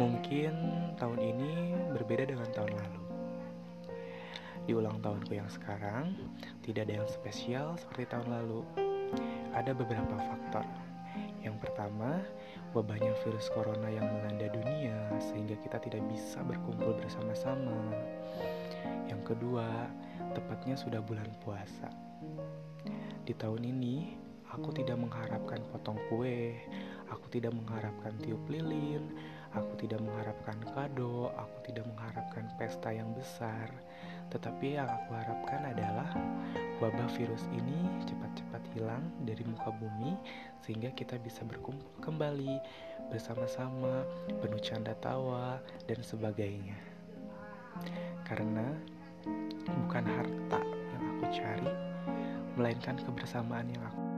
Mungkin tahun ini berbeda dengan tahun lalu. Di ulang tahunku yang sekarang, tidak ada yang spesial seperti tahun lalu. Ada beberapa faktor. Yang pertama, wabahnya virus corona yang melanda dunia sehingga kita tidak bisa berkumpul bersama-sama. Yang kedua, tepatnya sudah bulan puasa. Di tahun ini, aku tidak mengharapkan potong kue, aku tidak mengharapkan tiup lilin, Aku tidak mengharapkan kado, aku tidak mengharapkan pesta yang besar, tetapi yang aku harapkan adalah wabah virus ini cepat-cepat hilang dari muka bumi sehingga kita bisa berkumpul kembali bersama-sama, penuh canda tawa dan sebagainya. Karena bukan harta yang aku cari, melainkan kebersamaan yang aku